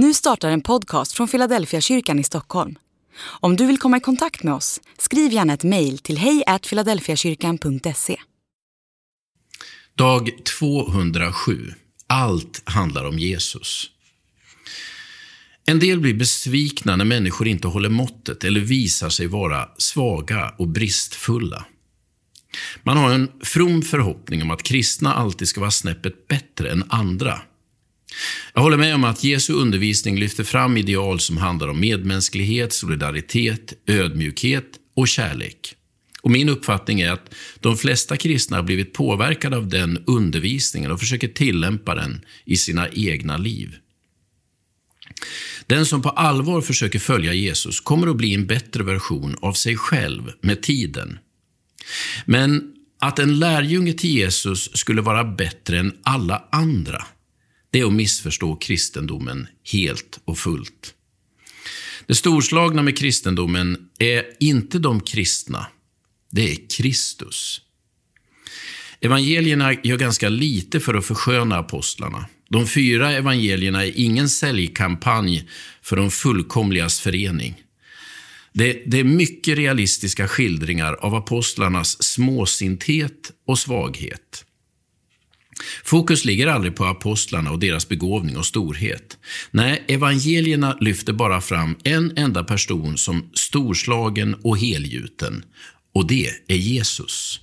Nu startar en podcast från Philadelphia kyrkan i Stockholm. Om du vill komma i kontakt med oss, skriv gärna ett mejl till hejfiladelfiakyrkan.se. Dag 207. Allt handlar om Jesus. En del blir besvikna när människor inte håller måttet eller visar sig vara svaga och bristfulla. Man har en from förhoppning om att kristna alltid ska vara snäppet bättre än andra. Jag håller med om att Jesu undervisning lyfter fram ideal som handlar om medmänsklighet, solidaritet, ödmjukhet och kärlek. Och min uppfattning är att de flesta kristna har blivit påverkade av den undervisningen och försöker tillämpa den i sina egna liv. Den som på allvar försöker följa Jesus kommer att bli en bättre version av sig själv med tiden. Men att en lärjunge till Jesus skulle vara bättre än alla andra, det är att missförstå kristendomen helt och fullt. Det storslagna med kristendomen är inte de kristna, det är Kristus. Evangelierna gör ganska lite för att försköna apostlarna. De fyra evangelierna är ingen säljkampanj för de fullkomligas förening. Det, det, är mycket realistiska skildringar av apostlarnas småsinthet och svaghet. Fokus ligger aldrig på apostlarna och deras begåvning och storhet. Nej, evangelierna lyfter bara fram en enda person som storslagen och helgjuten, och det är Jesus.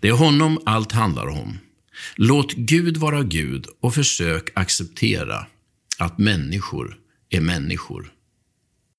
Det är honom allt handlar om. Låt Gud vara Gud och försök acceptera att människor är människor.